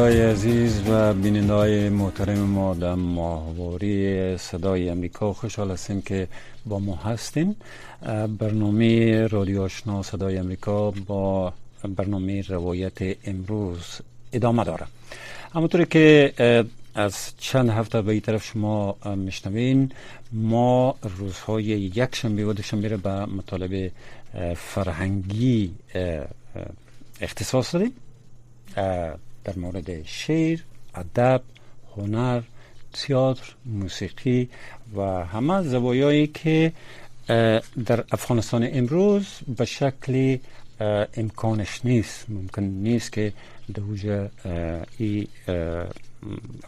شنونده عزیز و بیننده محترم ما در ماهواری صدای امریکا. خوشحال هستیم که با ما هستیم. برنامه رادیو آشنا صدای امریکا با برنامه روایت امروز ادامه داره. همونطوری که از چند هفته به این طرف شما میشنوین ما روزهای یک شنبه و دوشنبه به مطالب فرهنگی اختصاص دادیم در مورد شعر، ادب، هنر، تئاتر، موسیقی و همه زوایایی که در افغانستان امروز به شکل امکانش نیست. ممکن نیست که دوج ای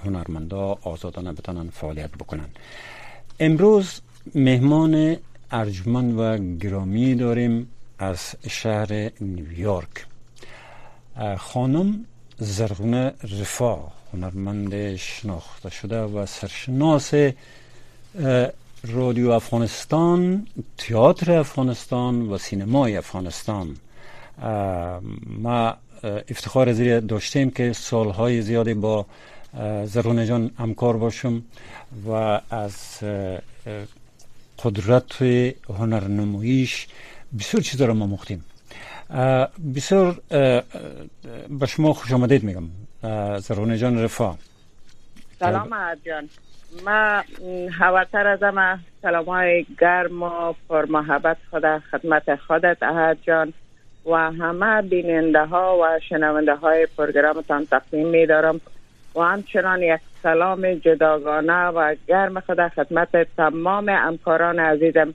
هنرمندا آزادانه بتانن فعالیت بکنن. امروز مهمان ارجمند و گرامی داریم از شهر نیویورک. خانم زرغونه رفا هنرمند شناخته شده و سرشناس رادیو افغانستان تئاتر افغانستان و سینمای افغانستان. ما افتخار زیر داشتیم که سالهای زیادی با زرغونه جان همکار باشم و از قدرت هنرنماییش بسیار چیزا رو ما مختیم. بسیار به شما خوش آمدید میگم. زرونه جان رفا. سلام جان. ما هواتر از همه. سلام های گرم و پر محبت خدا خدمت خودت احد جان. و همه بیننده ها و شنونده های پروگرامتان تقدیم می دارم و همچنان یک سلام جداگانه و گرم خدا خدمت تمام همکاران عزیزم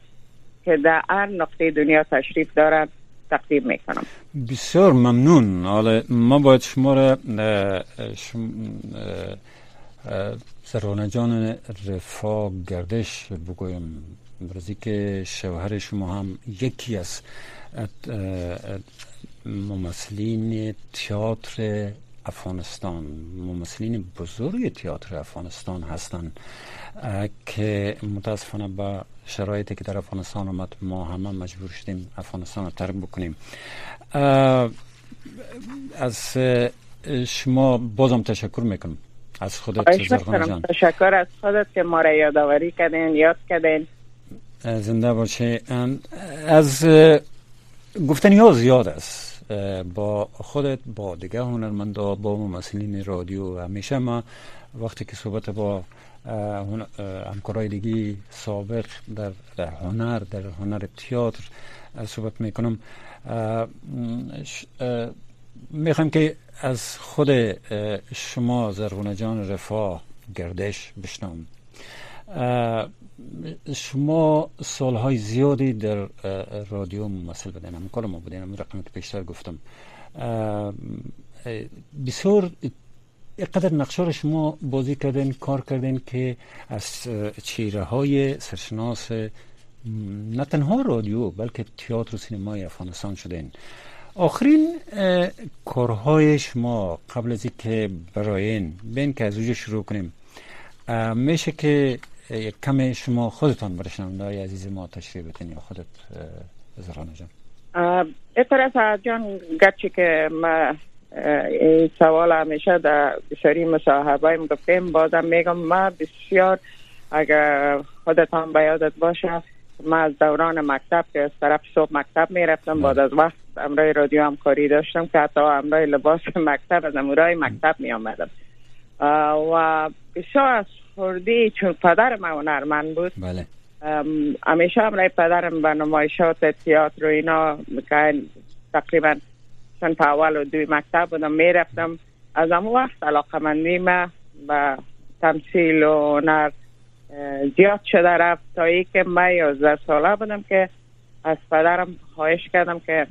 که در هر نقطه دنیا تشریف دارند. تقدیم می‌کنم. بسیار ممنون. حالا ما باید شما را سرانه جان رفا گردش بگویم. برزی که شوهر شما هم یکی از ممثلین تئاتر افغانستان. ممثلین بزرگ تئاتر افغانستان هستند که متاسفانه با شرایطی که در افغانستان آمد ما همه مجبور شدیم افغانستان رو ترک بکنیم. از شما بازم تشکر می‌کنم. از خودت جان. تشکر از خودت که ما را یادآوری کردین یاد کردین. زنده باشه از گفتنی ها زیاد است؟ با خودت با دیگه هنرمندا با ممثلین رادیو همیشه ما وقتی که صحبت با همکارای دیگی سابق در, هنر در هنر تئاتر صحبت می‌کنم می‌خوام که از خود شما زرغونه جان رفاه گردش بشنم شما سالهای زیادی در رادیو ممثل بودین هم کار ما بودین رقمی که پیشتر گفتم. بسیار اینقدر نقشه شما بازی کردین کار کردین که از چیره های سرشناس نه تنها رادیو بلکه تئاتر و سینمای افغانستان شدین. آخرین کارهای شما قبل از اینکه براین بین که از اوجه شروع کنیم. میشه که یک کم شما خودتان برشنم عزیز ما تشریف بتین یا خودت زرانه جان. اطرف جان گرچه که ما این سوال همیشه در بسیاری مصاحبه گفتیم بازم میگم ما بسیار اگر خودتان به یادت باشه ما از دوران مکتب که از طرف صبح مکتب می‌رفتم بعد از وقت امرای رادیو هم کاری داشتم که حتی امرای لباس مکتب از امرای مکتب می آمدم و بسیار از خوردی چون پدر ما هنرمند بود. بله. همیشه امرای پدرم به نمایشات تئاتر و اینا تقریبا چون تا اول و دوی مکتب بودم می‌رفتم. از اون وقت علاقه مندی ما به تمثیل و هنر زیاد شده رفت. تا ای که من یازده ساله بودم که از پدرم خواهش کردم که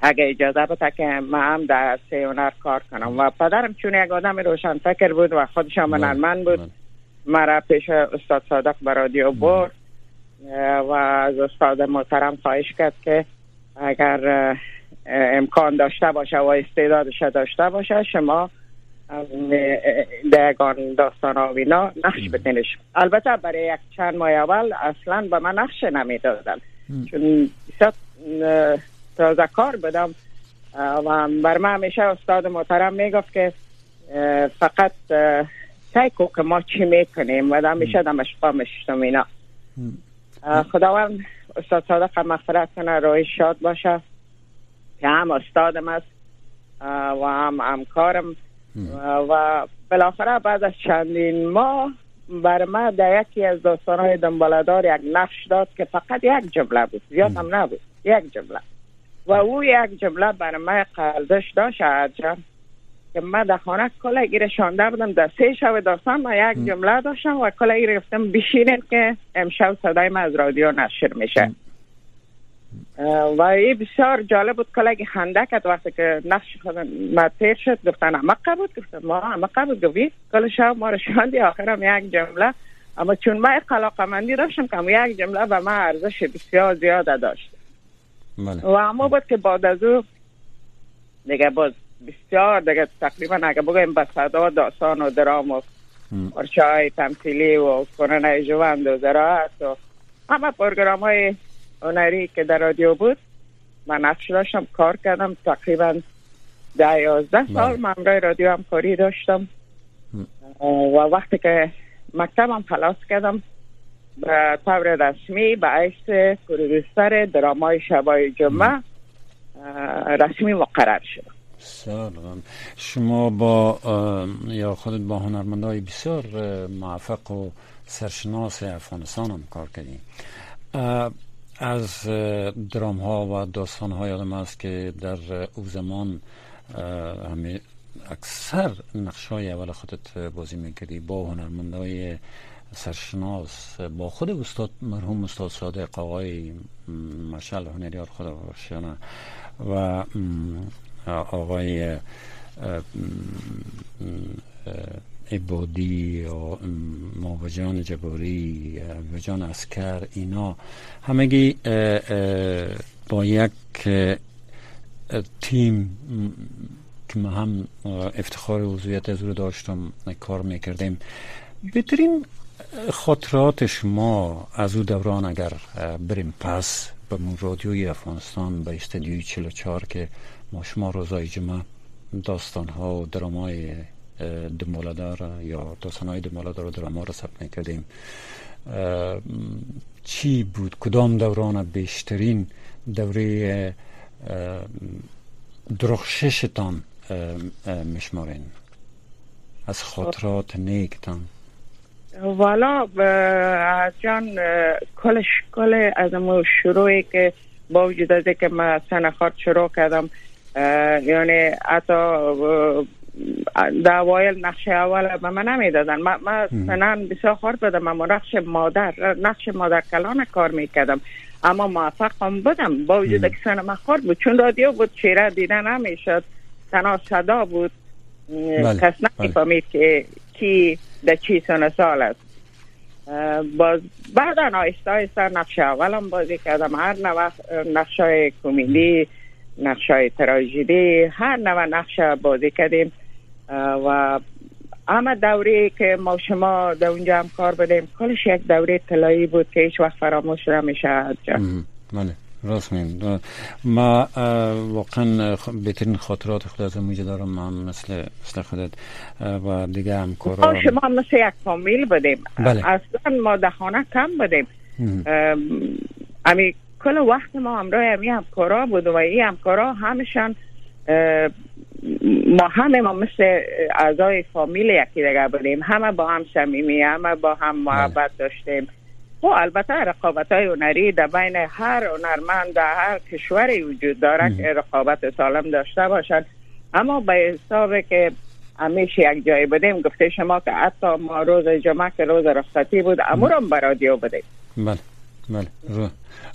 اگه اجازه بده که من هم در سه هنر کار کنم. و پدرم چون یک آدم روشن فکر بود و خودش هم هنرمند بود مرا پیش استاد صادق به رادیو برد. و از استاد محترم خواهش کرد که اگر امکان داشته باشه و استعدادش داشته باشه شما دگان داستان آوینا نقش بتنش البته برای یک چند ماه اول اصلا به من نقش نمی‌دادن. چون تازه کار بدم. و بر من همیشه استاد محترم می‌گفت که فقط سعی که ما چی می‌کنیم؟ و همیشه دمش قامشتم اینا. خداوند استاد صادق مغفرت کنه روی شاد باشه. که هم استادم است و هم همکارم. و بالاخره بعد از چندین ماه بر ما در یکی از داستانهای دنبالدار یک نقش داد که فقط یک جمله بود. زیاد هم نبود. یک جمله. و او یک جمله بر ما قلدش داشت. جان که من در خانه کلا گیره شانده بودم. در سه شب داستان ما یک جمله داشتم و کلا گیره گفتم بشینید که امشب صدای ما از رادیو نشر میشه. و این بسیار جالب بود کلگی خنده کرد وقتی که نقش خود ما تیر شد. گفتن اما بود گفتن ما اما بود گفت کل شب ما رو شاندی آخرم یک جمله. اما چون ما قلاقه مندی داشتم که یک جمله و ما ارزش بسیار زیاده داشت بله. و اما بود که بعد از او دیگه باز بسیار دیگه تقریبا اگه بگویم به صدا داستان و درام و ورچه های تمثیلی و کنن جوند و زراعت و همه پرگرام های هنری که در رادیو بود من نقش داشتم کار کردم تقریبا ده یازده بله. سال من رای رادیو هم کاری داشتم و وقتی که مکتبم خلاص کردم به طور رسمی به عیس پرودوسر درامای شبای جمعه رسمی مقرر شدم سلام. شما با یا خودت با هنرمندای بسیار موفق و سرشناس افغانستان هم کار کردیم از درام ها و داستان های آدم است که در او زمان اکثر نقش های اول خودت بازی می‌کردی با هنرمندای سرشناس با خود استاد مرحوم استاد صادق آقای مشل هنریار خدا باشیانه و آقای عبادی و ماوجان جباری جان اسکر اینا همگی با یک تیم که ما هم افتخار وضویت از رو داشتم کار می‌کردیم. بهترین خاطرات شما از او دوران اگر بریم پس به رادیوی افغانستان به استدیوی 44 که ما شما روزای جمعه داستان ها و درامای دمالادار یا داستانهای دمالادار و درما را ثبت می‌کردیم چی بود؟ کدام دوران بیشترین دوره درخششتان میشمارین؟ از خاطرات نیکتان. والا جان کلش کل از امو شروعی که با وجود از که من سنخات شروع کردم یعنی حتی در اوایل نقش اول به من نمی‌دادن. من, من سنن بسیار خورد بدم اما نقش مادر نقش مادر کلان کار می‌کردم. اما موفق هم بودم. با وجود که سن من خورد بود چون رادیو بود چهره دیدن نمی‌شد. تنها صدا بود. بله. کس نمی‌فهمید که کی در چی سن سال است. باز بعدا آیسته آیسته نقش اولم بازی کردم. هر نوع نقش های کمیدی نقش های تراژدی هر نوع نقش بازی کردیم. و اما دوره که ما شما در اونجا هم کار بدیم کلش یک دوره طلایی بود که هیچ وقت فراموش نمیشه بله. راست میم ما واقعا بهترین خاطرات خود از اونجا دارم. من مثل مثل خودت و دیگه هم کارا شما مثل یک فامیل بدیم بله. اصلا ما دخانه کم بدیم امی کل وقت ما همراه امی همکارا بود و این همکارا همشان ما همه ما مثل اعضای فامیل یکی دیگه بودیم. همه با هم صمیمی همه با هم محبت بله. داشتیم. و البته رقابت های هنری در بین هر هنرمند در هر کشوری وجود داره که رقابت سالم داشته باشد. اما به حساب که همیشه یک جای بدیم گفته شما که حتی ما روز جمعه که روز رخصتی بود امورم برادیو بدیم بله بله.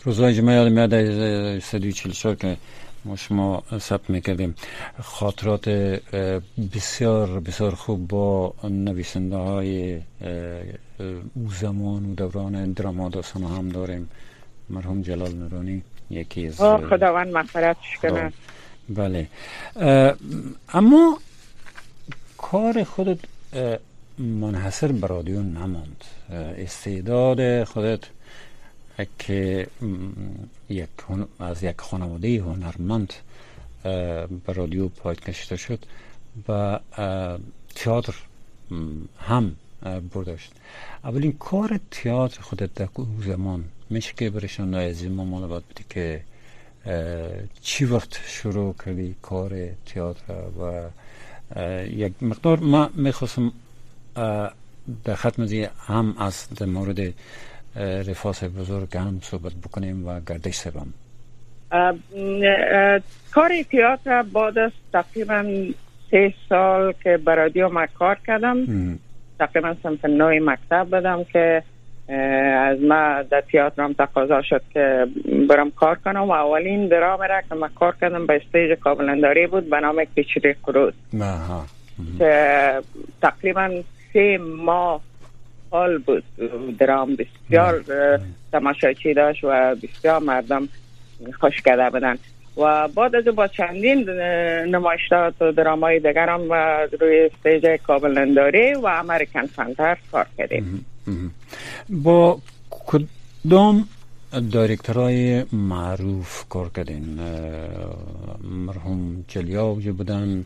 روزای جمعه یادم میاد 144 که ما شما ثبت می‌کردیم. خاطرات بسیار بسیار خوب با نویسنده های او زمان و دوران دراما داستان هم داریم. مرحوم جلال نورانی یکی از خداوند مغفرتش کنه بله. اما کار خودت منحصر به رادیو نماند. استعداد خودت که یک از یک خانواده هنرمند به رادیو پاید کشیده شد و تئاتر هم برداشت اولین کار تئاتر خودت در اون زمان میشه که برشان از ما مال که چی وقت شروع کردی کار تئاتر و یک مقدار ما می‌خواستم در ختم هم از در مورد رفاس بزرگ هم صحبت بکنیم و گردش سبم کار تئاتر بعد از تقریبا سه سال که برادیو ما کار کردم تقریبا سمت نوی مکتب بدم که از ما در تئاتر هم تقاضا شد که برم کار کنم و اولین درام را که ما کار کردم به استیج کابلنداری بود به نام کچری کرود که تقریبا سه ماه حال بود. درام بسیار تماشاچی داشت و بسیار مردم خوش کرده بودن. و بعد از با چندین نمایشات و درامای دیگر هم روی stage کابل ننداری و American Center کار کردیم. با کدام director های معروف کار کردین؟ مرحوم جلیاوی بودن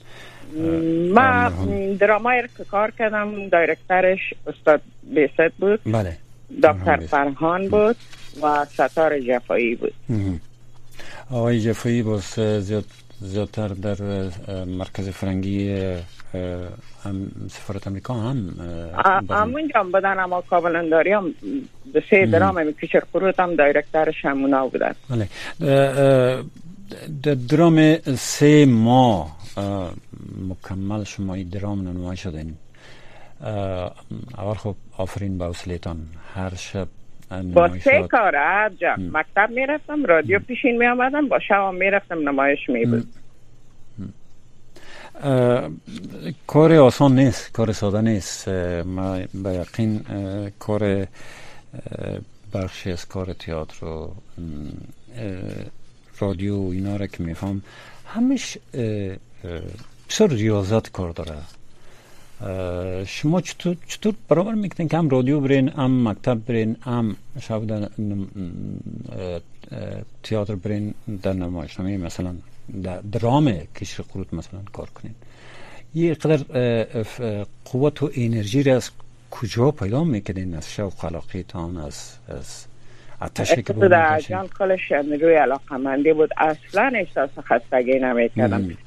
ما درامای که کار کردم director ش استاد بیست بود بله دکتر فرهان بود و ستار جفایی بود آقای جفایی باز زیاد زیادتر در مرکز فرنگی سفارت امریکا هم همونجا هم بودن اما کابلنداری هم به سه درام همی کشر خروت هم دایرکترش همونا بودن بله درام سه ماه مکمل شما این درام نمایی شدین اول خب آفرین به وصلیتان هر شب با سه کار جا مکتب می‌رفتم رادیو پیشین می آمدم با شب می‌رفتم نمایش می بود کار آسان نیست کار ساده نیست. ما به یقین کار بخشی از کار تئاتر و رادیو و اینا را که میفهم همش بسیار ریاضت کار داره شما چطور, چطور برابر می‌کنین که هم رادیو برین هم مکتب برین هم شب تئاتر برین در نمایشنامه مثلا در درام کشر قروت مثلا کار کنین یه قدر قوت و انرژی را از کجا پیدا می‌کنین از شوق علاقیتان از از آتشی که بود جان کلش روی علاقه بود اصلا احساس خستگی نمی‌کردم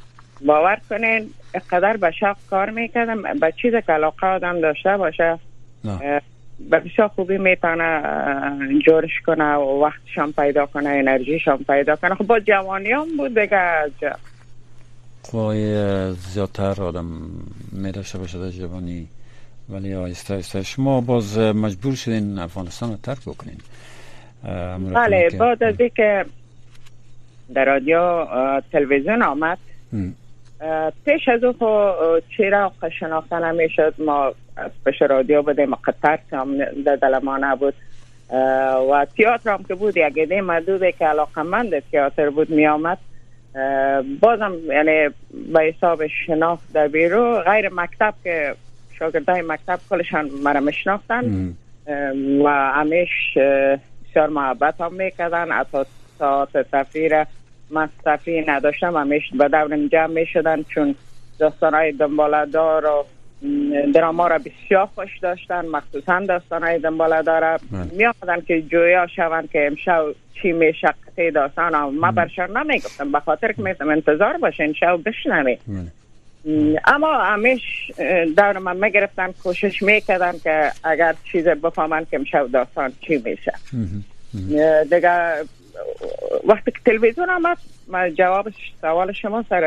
باور کنین قدر به شب کار می‌کردم به چیز که علاقه آدم داشته باشه به بسیار خوبی می‌تونه جورش کنه و وقتشان پیدا کنه انرژیشان پیدا کنه. خب با جوانی هم بود دیگه خواهی زیادتر آدم میداشته باشه در جوانی ولی آیسته آیسته. شما باز مجبور شدین افغانستان رو ترک بکنین. بله بعد از که در رادیو تلویزیون آمد پیش از او چرا شناخته نمی‌شد ما از پیش رادیو بودیم قطر هم در دل ما نبود و تیاتر هم که بود یک ایده مدوده که علاقه مند تیاتر بود می آمد بازم یعنی به حساب شناخت در بیرو غیر مکتب که شاگردای مکتب کلشان مرا میشناختن. و همیش بسیار محبت هم می‌کردن. حتی ساعت تفریره مصرفی نداشتم همیش به دورم جمع می شدن چون داستان های دنبالدار و دراما را بسیار خوش داشتن مخصوصا داستان های دنبالدار بله. می آمدن که جویا شوند که امشب چی می شقتی داستان و ما برشان نمی گفتم به خاطر که می‌تونم انتظار باشه شب بشنوی بله. اما همیش دور من می‌گرفتن کوشش می‌کردن که اگر چیز بفهمن که امشب داستان چی میشه. دیگه وقتی که تلویزیون آمد ما جواب سوال شما سر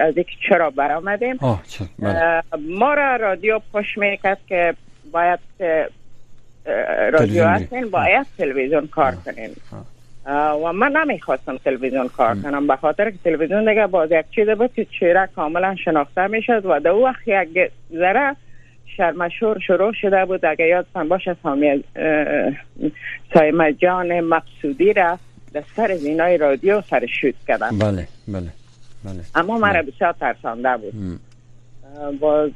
از اینکه چرا برآمدیم. بله. ما را رادیو پش می‌کرد که باید رادیو هستین باید تلویزیون کار کنیم. و من نمی‌خواستم تلویزیون کار کنم به خاطر که تلویزیون دیگه باز یک چیز بود که چهره کاملا شناخته می‌شد و در وقت یک ذره شرمشور شروع شده بود. اگر یادتان باشه سامی سایمه جان مقصودی را در سر زینای رادیو سر شود کردن بله بله بله. اما مرا بسیار ترسانده بود. باز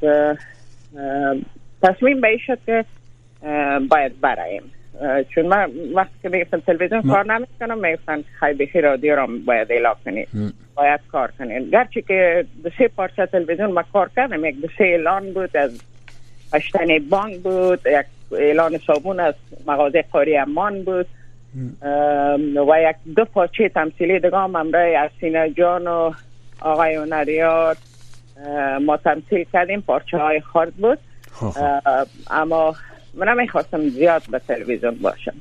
تصمیم به شد که باید برایم چون من وقتی که می‌گفتم تلویزیون کار نمی‌کنم می‌گفتن خیلی بخی رادیو را باید اعلا کنید. باید کار کنید. گرچه که دو سه پارچه تلویزیون ما کار کردم یک دو سه اعلان بود از اشتن بانک بود یک اعلان صابون از مغازه قاری امان بود. و یک دو پارچه تمثیلی دیگه هم امرای سینه جان و آقای نریاد ما تمثیل کردیم پارچه های خارد بود. خب، خب. اما من نمی‌خواستم زیاد به تلویزیون باشم.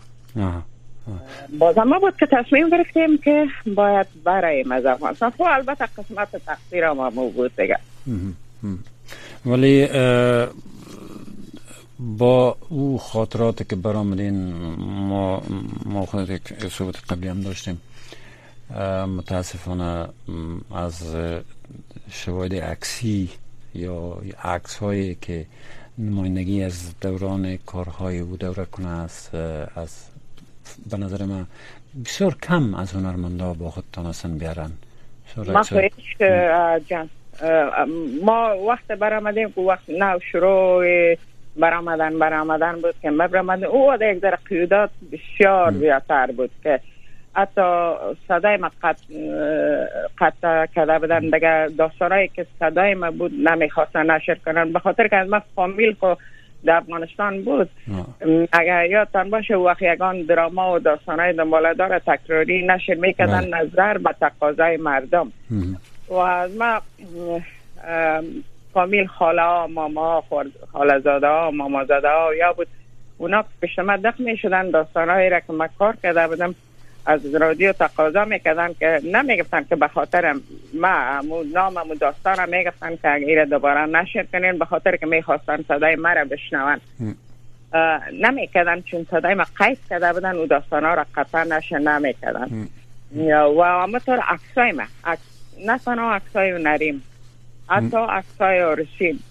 باز ما بود که تصمیم گرفتیم که باید برای از افغانستان. خب البته قسمت تقصیر ما بود دیگه. ولی با او خاطراتی که برآمدین ما ما خود یک صحبت قبلی هم داشتیم. متاسفانه از شواهد عکسی یا عکس هایی که نمایندگی از دوران کارهای او دوره کنه است از به نظر من بسیار کم از هنرمندا با خود تانستن بیارن. ما جان. ما وقت برآمدیم که وقت نو شروع برآمدن برآمدن بود که برآمدن او یک در قیودات بسیار زیادتر بود که حتی صدای ما قطع کرده بودن. دیگه داستانایی که صدای ما بود نمی‌خواستن نشر کنن. به خاطر که از ما فامیل خو در افغانستان بود. اگر یادتان باشه وقت یگان دراما و داستانهای دنباله داره تکراری نشر می‌کردن بله. نظر به تقاضای مردم. و از ما فامیل خاله ماما خاله زاده ها ماما زاده ها یا بود. اونا پشت ما دخ می شدن داستان را که ما کار کرده بودم از رادیو تقاضا می‌کردن که نمی‌گفتن که به خاطر ما نام و داستان می‌گفتن که اگر دوباره نشر کنین به خاطر که می‌خواستن صدای مرا بشنون. نمی‌کردن چون صدای ما قیس کرده بودن و داستان ها را قطعا نشر نمی‌کردن. و همطور عکسای ما. نه تنها عکسای نریم. حتی عکسای عرسیم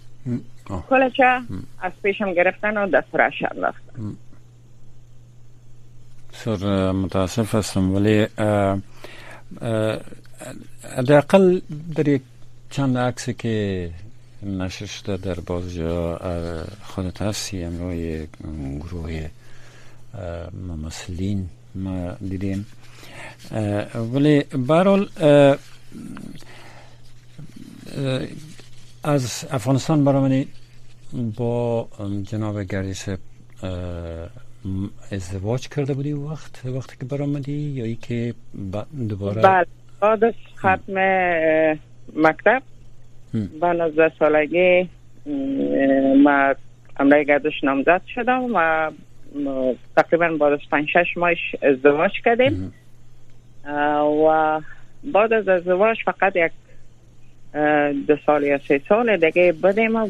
کلچه از پیشم گرفتن و دست را انداختن. بسیار متاسف هستم ولی حداقل در یک چند عکسی که نشر در باز جا خودت هستی امروی گروه ممثلین ما دیدیم. ولی برحال از افغانستان برامنی با جناب گردیس ازدواج کرده بودی وقت؟ وقتی که برآمدی یا ای که دوباره؟ بله بعد از ختم مکتب. با 19 سالگی ما امرای گردش نامزد شدم و تقریبا بعد از 5 6 ماه ازدواج کردیم. و بعد از ازدواج فقط یک دو سال یا سه سال دیگه بدیم و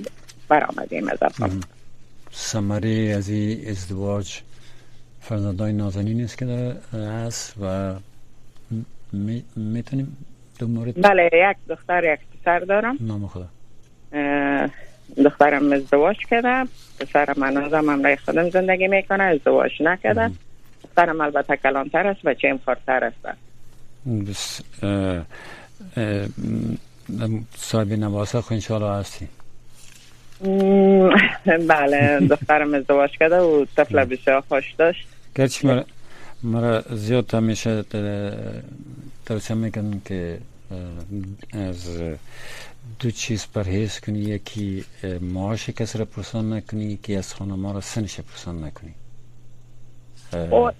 برآمدیم از افغانستان سمره از این ازدواج فرزندای نازنین است که هست و می‌تونیم دو مورد بله یک دختر یک پسر دارم. نام خدا. دخترم ازدواج کرده پسرم منازم هم خودم زندگی می‌کنه ازدواج نکرده. دخترم البته کلانتر است و چه خورتر است. بس صاحب نواسه خو انشاءالله هستی بله دخترم ازدواج کرده و طفل بسیار خوش داشت. گرچه مرا, مرا زیاد همیشه توصیه می‌کنم که از دو چیز پرهیز کنی. یکی معاش کس را پرسان نکنی یکی از خانما را سنش پرسان نکنی. او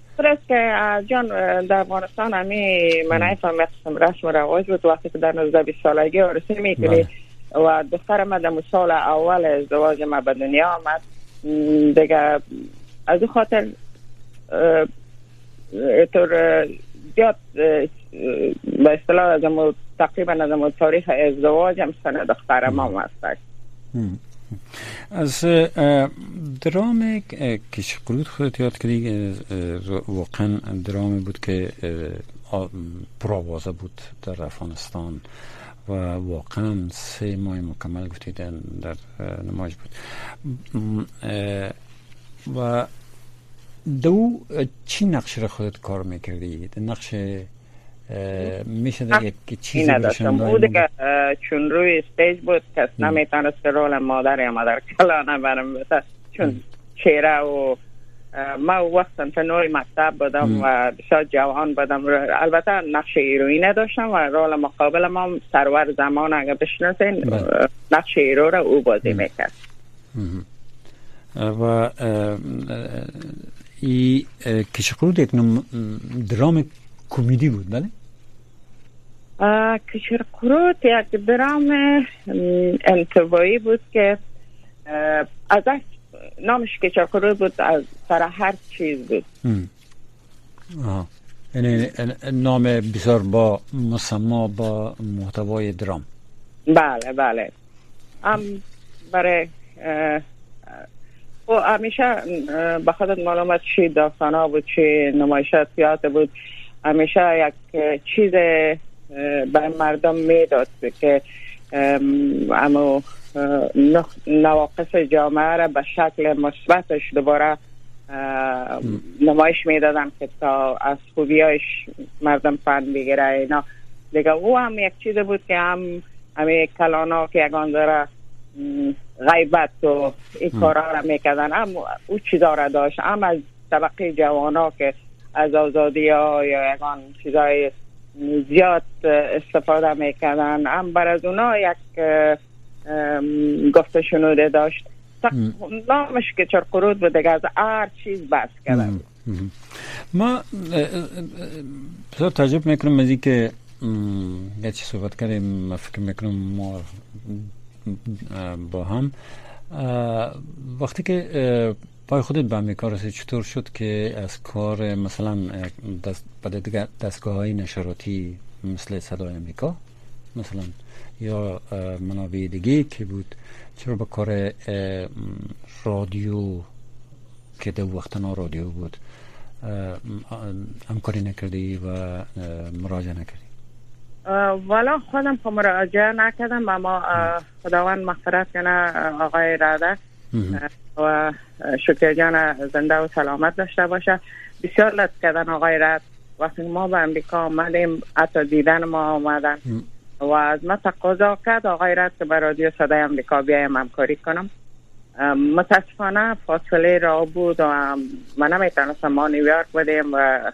که جان در افغانستان همی من ایفهم رسم رواج بود وقتی که در 19 20 سالگی عرصه می‌کنی. و دختر ما در سال اول ازدواج ما به دنیا آمد دیگه از او خاطر طور زیاد به اصطلاح از تقریبا از تاریخ ازدواج هم سن دختر ما هست از درام کش قرود خودت یاد کردی واقعا درامی بود که پروازه بود در افغانستان و واقعا سه ماه مکمل گفتید در نمایش بود. و دو چی نقش را خودت کار می‌کردی؟ نقش میشه در یک چیزی نداشتم بود که چون روی استیج بود کس نمی‌تونست رول مادر یا مادر کلانه برم چون چهره و ما وقتا نوع مکتب بودم و بسیار جوان بودم. البته نقش ایروی نداشتم و رول مقابل ما سرور زمان اگر بشناسین بله. نقش ایرو را او بازی می‌کرد. و ای کشکرود یک درام کمدی بود بله؟ کشکرود یک درام انتوایی بود که ازش نامش کشکرود بود از سر هر چیز بود. یعنی نام بسیار با مسما با محتوای درام. بله بله. هم برای و همیشه به خودت معلومات چی داستانا بود چی نمایشات بود. همیشه یک چیز به مردم می‌داد که اما نواقص جامعه را به شکل مثبتش دوباره نمایش می‌دادن که تا از خوبیایش مردم فن بگیره اینا. دیگه او هم یک چیز بود که هم همه کلانا که یکان داره غیبت و این کارا را می‌کردن هم او چیزا را داشت. هم از طبقه جوانا که از آزادی ها یا یکان چیزای زیاد استفاده می‌کردن. هم بر از اونا یک گفته شنوده داشت. نامش که چرقرود بود دیگه از هر چیز بس کردن. ما بسیار تعجب می‌کنم از که یه چی صحبت کردیم فکر می‌کنم ما با هم. وقتی که پای خودت به همین کار چطور شد که از کار مثلا دست دستگاه های نشراتی مثل صدای امریکا مثلا یا منابع دیگه که بود چرا به کار رادیو که در وقتنا رادیو بود همکاری نکردی و مراجعه نکردی؟ والا خودم که مراجعه نکردم اما خداوند مغفرت کنه آقای راده و شکر جان زنده و سلامت داشته باشه. بسیار لطف کردن آقای رد. وقتی ما به امریکا آمدیم حتی دیدن ما آمدن. و از ما تقاضا کرد آقای رد که به رادیو صدای امریکا بیایم همکاری کنم. متاسفانه فاصله را بود و من نمی‌تونستم ما نیویورک بودیم و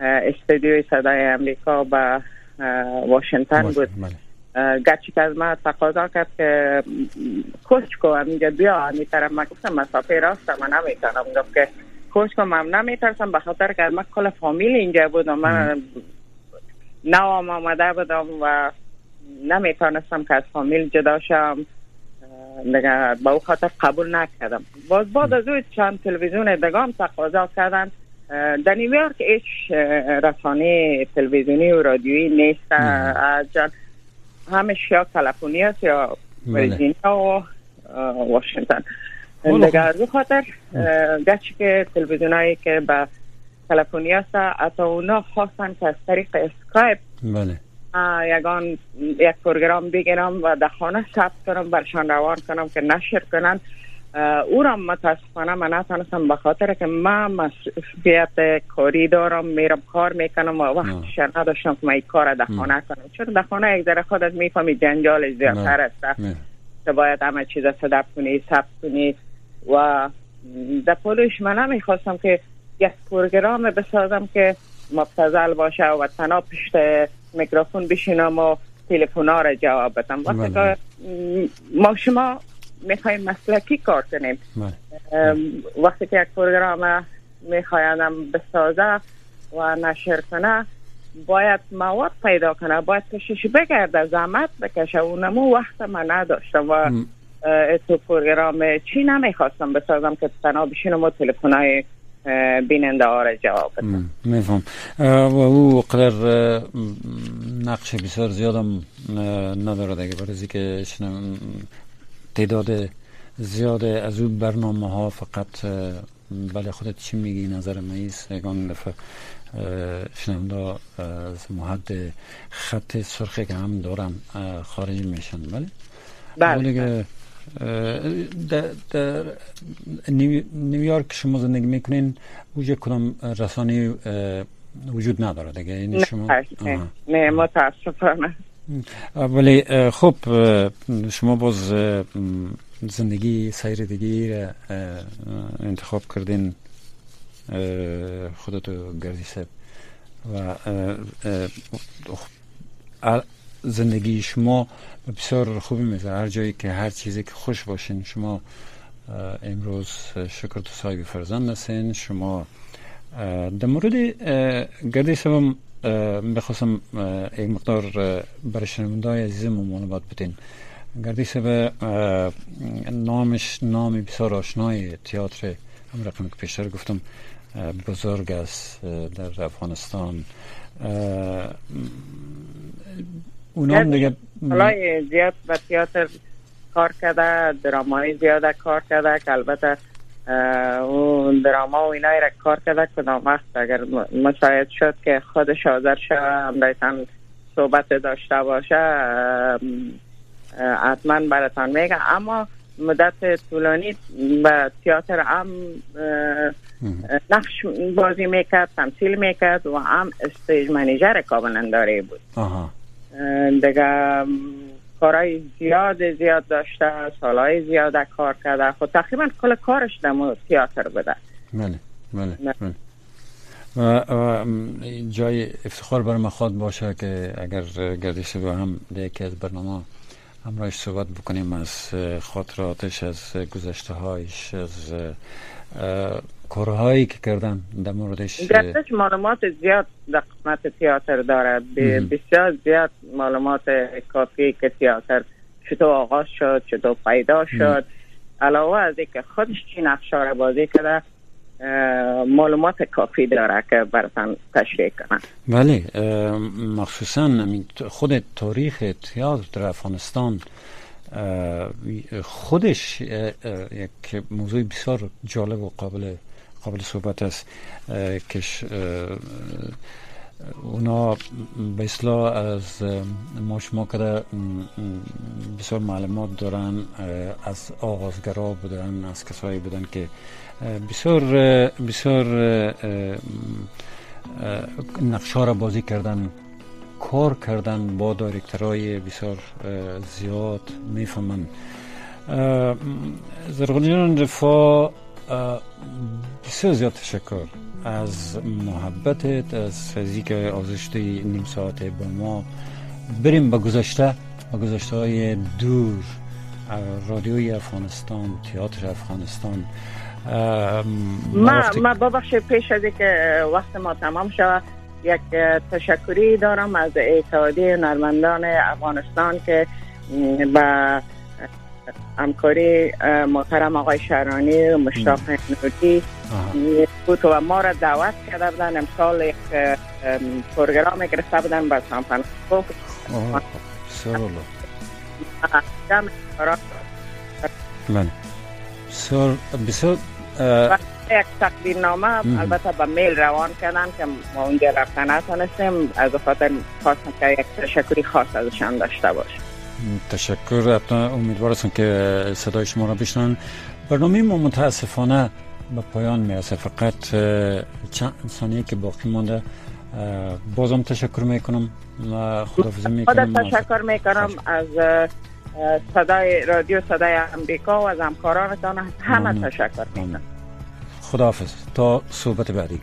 استودیوی صدای امریکا به واشنگتن بود. بله. گرچه که از ما تقاضا کرد که کوچ کو اینجا بیا همی طرف من گفتم مسافه راست من نمی‌تونم. گفت که کوچ کو من نمیترسم به خاطر که من کل فامیل اینجا بودم. من نوام آمده بودم و نمی‌تونستم که از فامیل جدا شم. دیگه با او خاطر قبول نکردم. باز بعد از او چند تلویزیون دگام تقاضا کردن. در نیویورک هیچ رسانه تلویزیونی و رادیویی نیست. از جان. همش یا کالیفرنیا است یا ویرجینیا و واشنگتن. دیگه از خاطر گرچه که تلویزیون هایی که به کالیفرنیا است حتی اونا خواستن که از طریق اسکایپ بله. یگان یک پروگرام بگیرم و در خانه ثبت کنم برشان روان کنم که نشر کنن. او را متاسفانه من نتونستم به خاطر که من مسئولیت کاری دارم میرم کار می‌کنم و وقتش نداشتم که من کار در خانه کنم. چون در خانه یک ذره خودت می‌فهمی جنجال زیادتر است. که باید همه چیز صدب کنی ثبت کنی و در پولش من نمی‌خواستم که یک پروگرام بسازم که مبتزل باشه و تنها پشت میکروفون بشینم و تلفن ها را جواب بدم. وقتی که ما شما می‌خوایم مسلکی کار کنیم؟ بله. وقتی که یک پروگرام میخوایدم بسازه و نشر کنه باید مواد پیدا کنه باید کشش بگرده زحمت بکشه. اونمو وقت من نداشتم و تو پروگرام چی نمی‌خواستم بسازم که تنها بشینم و تلفن های بیننده ها را جواب بدم. میفهم. و او قدر نقش بسیار زیادم نداره دیگه برای که تعداد زیاد از او برنامه ها فقط بله خودت چی میگی؟ نظر میست یکان دفعه شنونده از محد خط سرخی که هم دارم خارج میشن بله؟ بله در, در نیویورک شما زندگی می‌کنین اوجه کدام رسانه وجود نداره دیگه؟ یعنی شما نه متاسفانه ولی خب شما باز زندگی سیر دیگی انتخاب کردین خودتو گردیسه و زندگی شما بسیار خوبی میزه هر جایی که هر چیزی که خوش باشین شما امروز شکر تو صاحب فرزند هستین. شما در مورد گردش هم بخواستم یک مقدار برای شنونده های عزیزم معلومات بدین گردش به نامش نام بسیار آشنای تئاتر هم رقم که پیشتر گفتم بزرگ است در افغانستان اونام دیگه زیاد به تئاتر کار کرده درامای زیاد کار کرده که البته اون دراما و اینای را کار کرده کدام وقت اگر مساعد شد که خودش حاضر شد هم صحبت داشته باشه حتما براتان میگه اما مدت طولانی به تئاتر هم نقش بازی می‌کرد تمثیل می‌کرد و هم استیج منیجر کابلنداری بود. دیگه کارهای زیاد زیاد داشته سالهای زیاد کار کرده. خود خب تقریبا کل کارش در تیاتر بده بله بله, بله. و, جای افتخار من خود باشه که اگر گردش با هم یکی از برنامه همراهش صحبت بکنیم از خاطراتش از گذشته هایش از کارهایی که کردن در موردش گردش معلومات زیاد در قسمت تیاتر داره. بسیار زیاد معلومات کافی که تیاتر چطور آغاز شد چطور پیدا شد. علاوه از اینکه خودش چی نقشه بازی کرده معلومات کافی داره که براتان تشریح کنم. بله مخصوصا خود تاریخ تیاتر در افغانستان خودش یک موضوع بسیار جالب و قابل قابل صحبت است که اونا به اصلاح از ما شما کده بسیار معلومات دارن از آغازگرا بودن از کسایی بودن که بسیار بسیار نقشه را بازی کردن کار کردن با دایرکترهای بسیار زیاد می‌فهمن زرغونی جان رفا بسیار زیاد تشکر از محبتت از فیزیک آزشته نیم ساعته با ما. بریم به گذشته به گذشته های دور رادیوی افغانستان تئاتر افغانستان. ما ما ببخش پیش از که وقت ما تمام شود یک تشکری دارم از اتحادیه نرمندان افغانستان که به همکاری محترم آقای شهرانی مشتاق نوری. بود و ما را دعوت کرده بودن. امسال یک پروگرام گرفته بودن به سان فرانسیسکو. بسیار بسیار یک تقدیر نامه البته به میل روان کردن که ما اونجا رفتن نتونستیم. از خاطر خواستم که یک تشکری خاص ازشان داشته باشیم. تشکر. امیدوار هستم که صدای شما را بشنن برنامه ما متاسفانه به پایان می‌رسه. فقط چند ثانیه که باقی مانده. بازم تشکر می‌کنم. خدافزی می‌کنم. خدا تشکر می‌کنم از صدای رادیو صدای امریکا و از همکارانتان. همه تشکر می‌کنم. خداحافظ. تا صحبت بعدی.